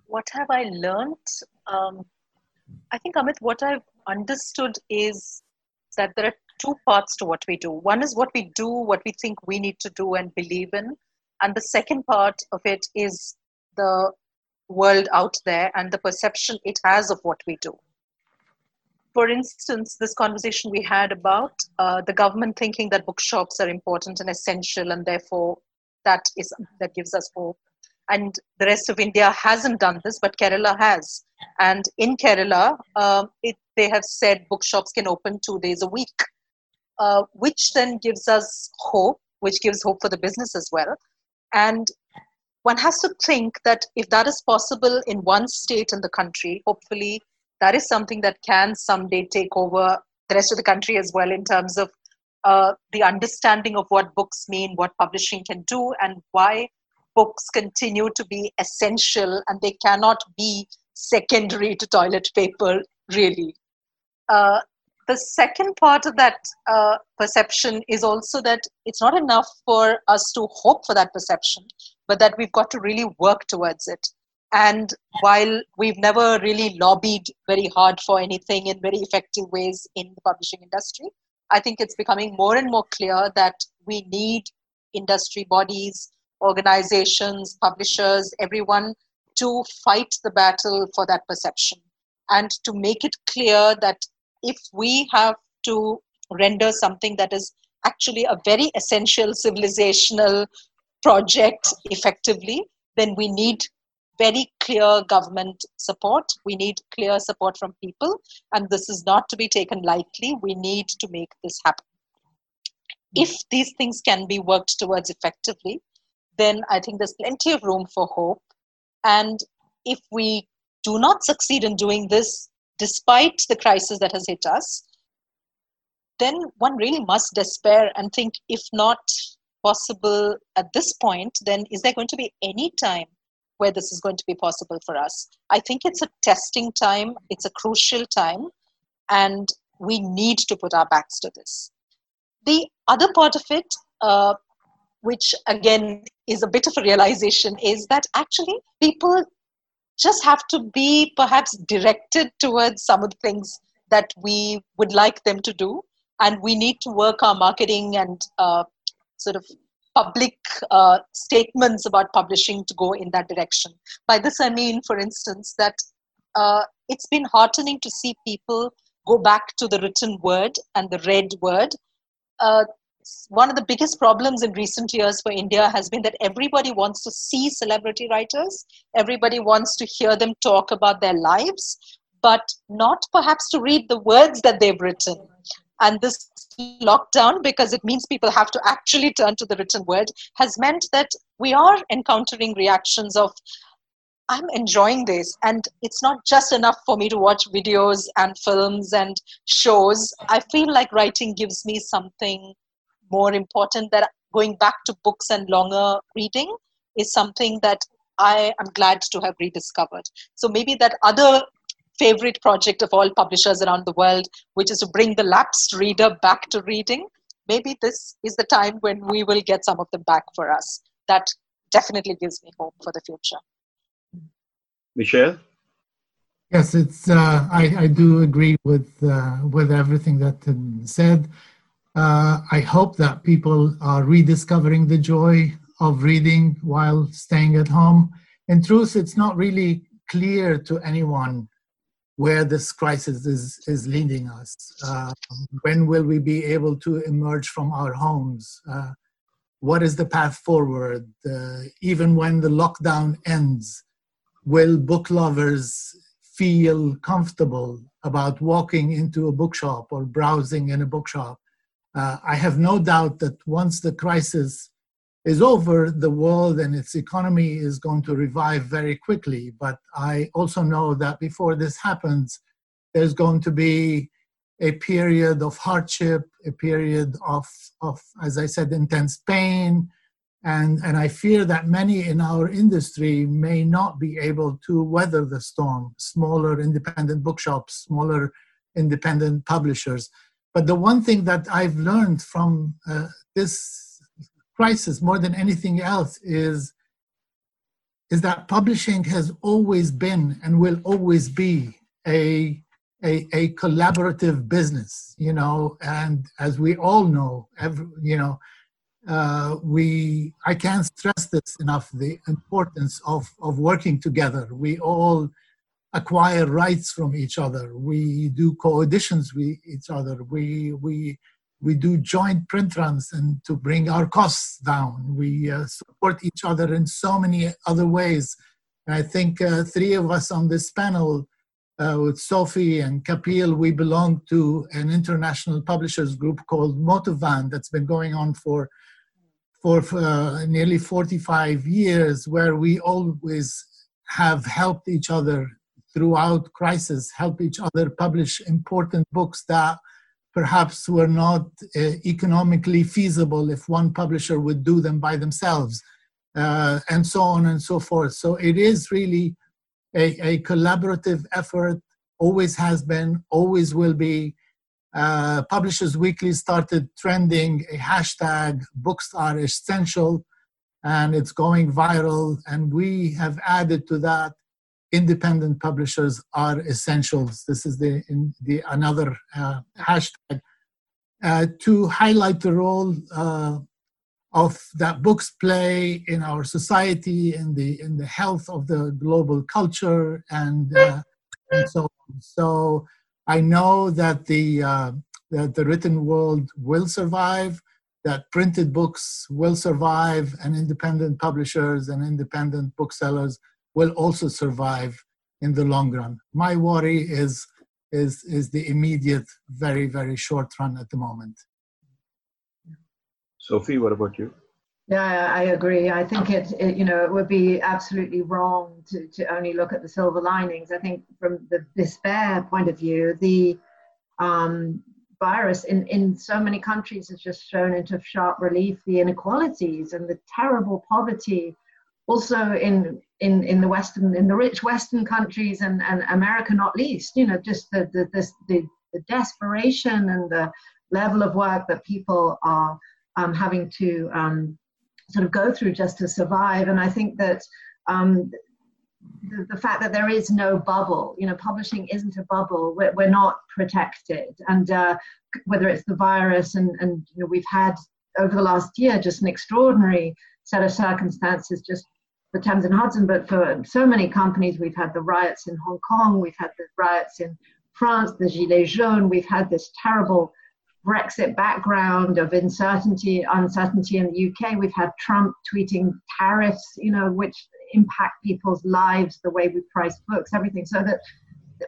what have i learned? Um, i think amit what i've understood is that there are two parts to what we do. One is what we do, what we think we need to do and believe in. And the second part of it is the world out there and the perception it has of what we do. For instance, this conversation we had about uh, the government thinking that bookshops are important and essential, and therefore that is that gives us hope. And the rest of India hasn't done this, but Kerala has. And in Kerala, um, it, they have said bookshops can open two days a week uh, which then gives us hope, which gives hope for the business as well. And one has to think that if that is possible in one state in the country, hopefully that is something that can someday take over the rest of the country as well in terms of uh, the understanding of what books mean, what publishing can do, and why books continue to be essential and they cannot be secondary to toilet paper, really. Uh, the second part of that uh, perception is also that it's not enough for us to hope for that perception, but that we've got to really work towards it. And while we've never really lobbied very hard for anything in very effective ways in the publishing industry, I think it's becoming more and more clear that we need industry bodies, organizations, publishers, everyone to fight the battle for that perception and to make it clear that if we have to render something that is actually a very essential civilizational project effectively, then we need very clear government support. We need clear support from people, and this is not to be taken lightly. We need to make this happen. Hmm. If these things can be worked towards effectively, then I think there's plenty of room for hope. And if we do not succeed in doing this, despite the crisis that has hit us, then one really must despair and think if not possible at this point, then is there going to be any time where this is going to be possible for us? I think it's a testing time, it's a crucial time, and we need to put our backs to this. The other part of it, uh, which again is a bit of a realization, is that actually people just have to be perhaps directed towards some of the things that we would like them to do. And we need to work our marketing and uh, sort of public uh, statements about publishing to go in that direction. By this i mean for instance that uh, it's been heartening to see people go back to the written word and the read word uh, one of the biggest problems in recent years for India has been that everybody wants to see celebrity writers, everybody wants to hear them talk about their lives, but not perhaps to read the words that they've written. And this lockdown, because it means people have to actually turn to the written word, has meant that we are encountering reactions of, I'm enjoying this. And it's not just enough for me to watch videos and films and shows. I feel like writing gives me something more important that going back to books and longer reading is something that I am glad to have rediscovered. So maybe that other favorite project of all publishers around the world, which is to bring the lapsed reader back to reading, maybe this is the time when we will get some of them back for us. That definitely gives me hope for the future. Michel? Yes, it's. Uh, I, I do agree with uh, with everything that said. Uh, I hope that people are rediscovering the joy of reading while staying at home. In truth, it's not really clear to anyone where this crisis is, is leading us. Uh, when will we be able to emerge from our homes? Uh, what is the path forward? Uh, even when the lockdown ends, will book lovers feel comfortable about walking into a bookshop or browsing in a bookshop? Uh, I have no doubt that once the crisis is over, the world and its economy is going to revive very quickly. But I also know that before this happens, there's going to be a period of hardship, a period of, of as I said, intense pain, And, and I fear that many in our industry may not be able to weather the storm. Smaller independent bookshops, smaller independent publishers. But the one thing that I've learned from uh, this crisis more than anything else is, is that publishing has always been and will always be a, a, a collaborative business, you know, and as we all know, every, you know, uh, we I can't stress this enough the importance of, of working together. We all acquire rights from each other. We do co-editions with each other. We we we do joint print runs and to bring our costs down. We uh, support each other in so many other ways. I think uh, three of us on this panel, uh, with Sophie and Kapil, we belong to an international publishers group called Motovun that's been going on for for uh, nearly 45 years, where we always have helped each other throughout crisis, help each other publish important books that perhaps were not uh, economically feasible if one publisher would do them by themselves, uh, and so on and so forth. So it is really a, a collaborative effort, always has been, always will be, uh, Publishers Weekly started trending a hashtag books are essential and it's going viral and we have added to that independent publishers are essentials. This is the, the another uh, hashtag. Uh, to highlight the role uh, of that books play in our society in the in the health of the global culture and, uh, and so on. So I know that the uh, that the written world will survive, that printed books will survive, and independent publishers and independent booksellers will also survive in the long run. My worry is is is the immediate, very very short run at the moment. Sophie, what about you? Yeah, I agree. I think it, it, you know, it would be absolutely wrong to, to only look at the silver linings. I think from the despair point of view, the um, virus in, in so many countries has just shown into sharp relief the inequalities and the terrible poverty. Also in in in the Western, in the rich Western countries and, and America not least, you know, just the the, the, the, the desperation and the level of work that people are um, having to um, sort of go through just to survive. And I think that um, the, the, fact that there is no bubble, you know, publishing isn't a bubble. We're, we're not protected, and uh, whether it's the virus, and and you know, we've had over the last year just an extraordinary set of circumstances, just for Thames and Hudson, but for so many companies, we've had the riots in Hong Kong, we've had the riots in France, the Gilets jaunes, we've had this terrible Brexit background of uncertainty, uncertainty in the UK. We've had Trump tweeting tariffs, you know, which impact people's lives, the way we price books, everything. So that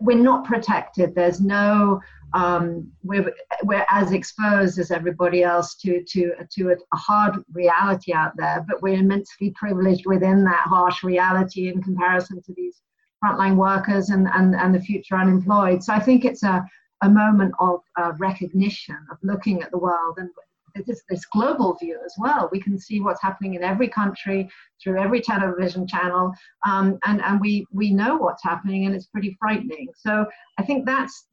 we're not protected. There's no um, we're we're as exposed as everybody else to to to a, hard reality out there, but we're immensely privileged within that harsh reality in comparison to these frontline workers and and and the future unemployed. So I think it's a a moment of uh, recognition, of looking at the world and this, this global view as well. We can see what's happening in every country through every television channel, um, and, and we, we know what's happening, and it's pretty frightening. So I think that's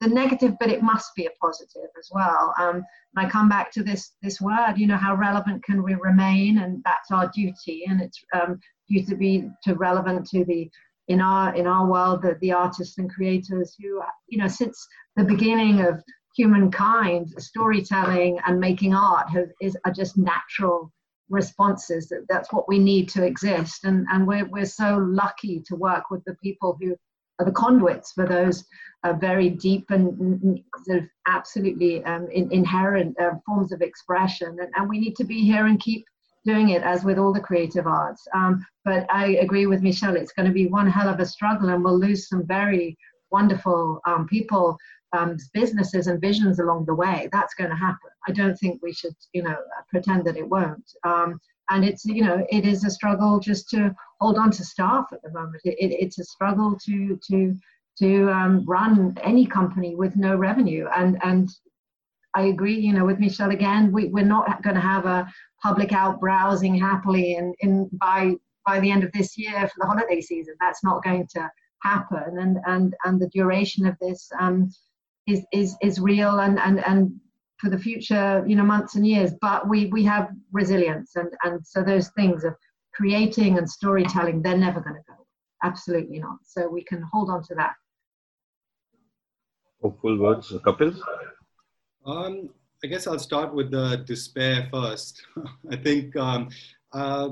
the negative, but it must be a positive as well. Um, and I come back to this this word, you know, how relevant can we remain, and that's our duty, and it's um, due to be to relevant to the in our in our world the, the artists and creators who you know since the beginning of humankind storytelling and making art have, is are just natural responses. That that's what we need to exist. And and we're, we're so lucky to work with the people who are the conduits for those uh, very deep and sort of absolutely um, in, inherent uh, forms of expression. And, and we need to be here and keep doing it as with all the creative arts. Um, but I agree with Michel, it's going to be one hell of a struggle and we'll lose some very wonderful um, people, um, businesses and visions along the way. That's going to happen. I don't think we should, you know, pretend that it won't. Um, and it's, you know, it is a struggle just to hold on to staff at the moment. It, it, it's a struggle to, to, to um, run any company with no revenue. And, and I agree, you know, with Michel again. We, we're not going to have a public out browsing happily in, in by by the end of this year for the holiday season. That's not going to happen, and and and the duration of this um, is is is real, and and and for the future, you know, months and years. But we we have resilience, and and so those things of creating and storytelling, they're never going to go. Absolutely not. So we can hold on to that. Hopeful words, Kapil. Um, I guess I'll start with the despair first. I think, um, uh,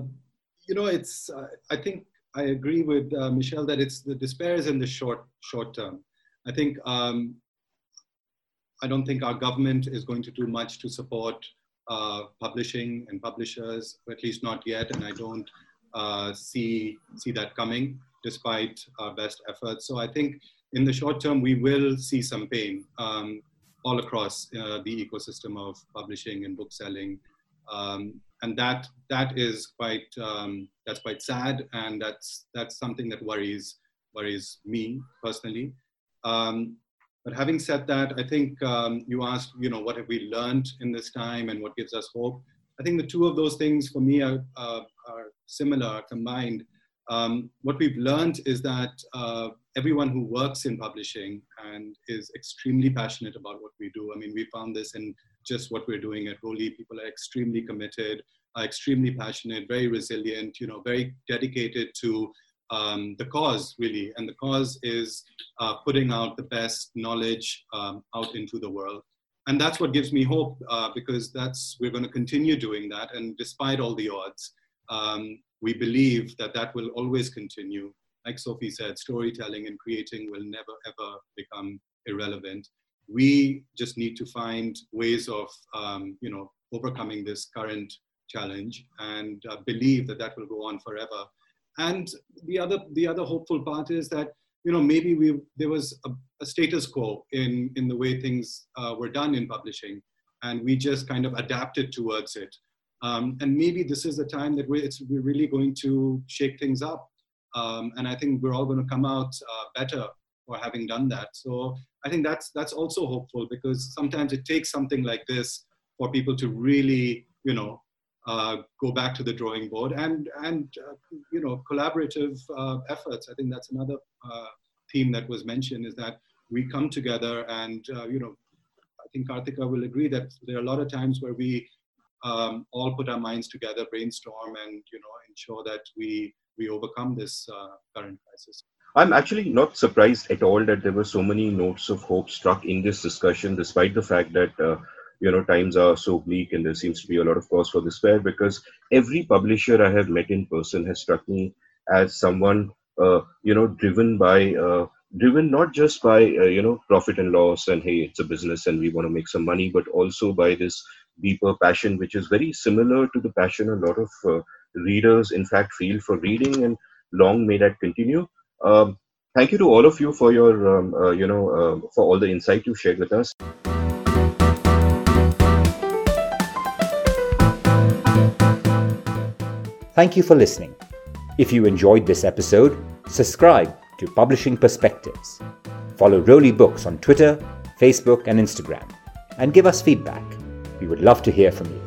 you know, it's. Uh, I think I agree with uh, Michel that it's the despair is in the short short term. I think um, I don't think our government is going to do much to support uh, publishing and publishers, at least not yet, and I don't uh, see see that coming despite our best efforts. So I think in the short term we will see some pain. Um, all across uh, the ecosystem of publishing and bookselling. Um, and that that is quite um, that's quite sad, and that's that's something that worries worries me personally. Um, but having said that, I think um, you asked, you know, what have we learned in this time, and what gives us hope. I think the two of those things for me are, uh, are similar, combined. Um, what we've learned is that uh, everyone who works in publishing and is extremely passionate about what we do. I mean, we found this in just what we're doing at Roli. People are extremely committed, are extremely passionate, very resilient, you know, very dedicated to um, the cause, really. And the cause is uh, putting out the best knowledge um, out into the world. And that's what gives me hope uh, because that's we're going to continue doing that. And despite all the odds, um, we believe that that will always continue like Sophie said, storytelling and creating will never ever become irrelevant. We just need to find ways of, um, you know, overcoming this current challenge and uh, believe that that will go on forever. And the other, the other hopeful part is that, you know, maybe we there was a, a status quo in in the way things uh, were done in publishing, and we just kind of adapted towards it. Um, and maybe this is the time that we're, it's, we're really going to shake things up um, and I think we're all going to come out uh, better for having done that. So I think that's that's also hopeful because sometimes it takes something like this for people to really, you know, uh, go back to the drawing board and and uh, you know collaborative uh, efforts. I think that's another uh, theme that was mentioned is that we come together and uh, you know I think Karthika will agree that there are a lot of times where we um, all put our minds together, brainstorm, and you know ensure that we we overcome this uh, current crisis. I'm actually not surprised at all that there were so many notes of hope struck in this discussion, despite the fact that uh, you know times are so bleak and there seems to be a lot of cause for despair. Because every publisher I have met in person has struck me as someone uh, you know driven by uh, driven not just by uh, you know profit and loss and hey it's a business and we want to make some money, but also by this deeper passion, which is very similar to the passion a lot of uh, readers, in fact, feel for reading, and long may that continue. Um, thank you to all of you for your, um, uh, you know, uh, for all the insight you shared with us. Thank you for listening. If you enjoyed this episode, subscribe to Publishing Perspectives. Follow Roli Books on Twitter, Facebook, and Instagram, and give us feedback. We would love to hear from you.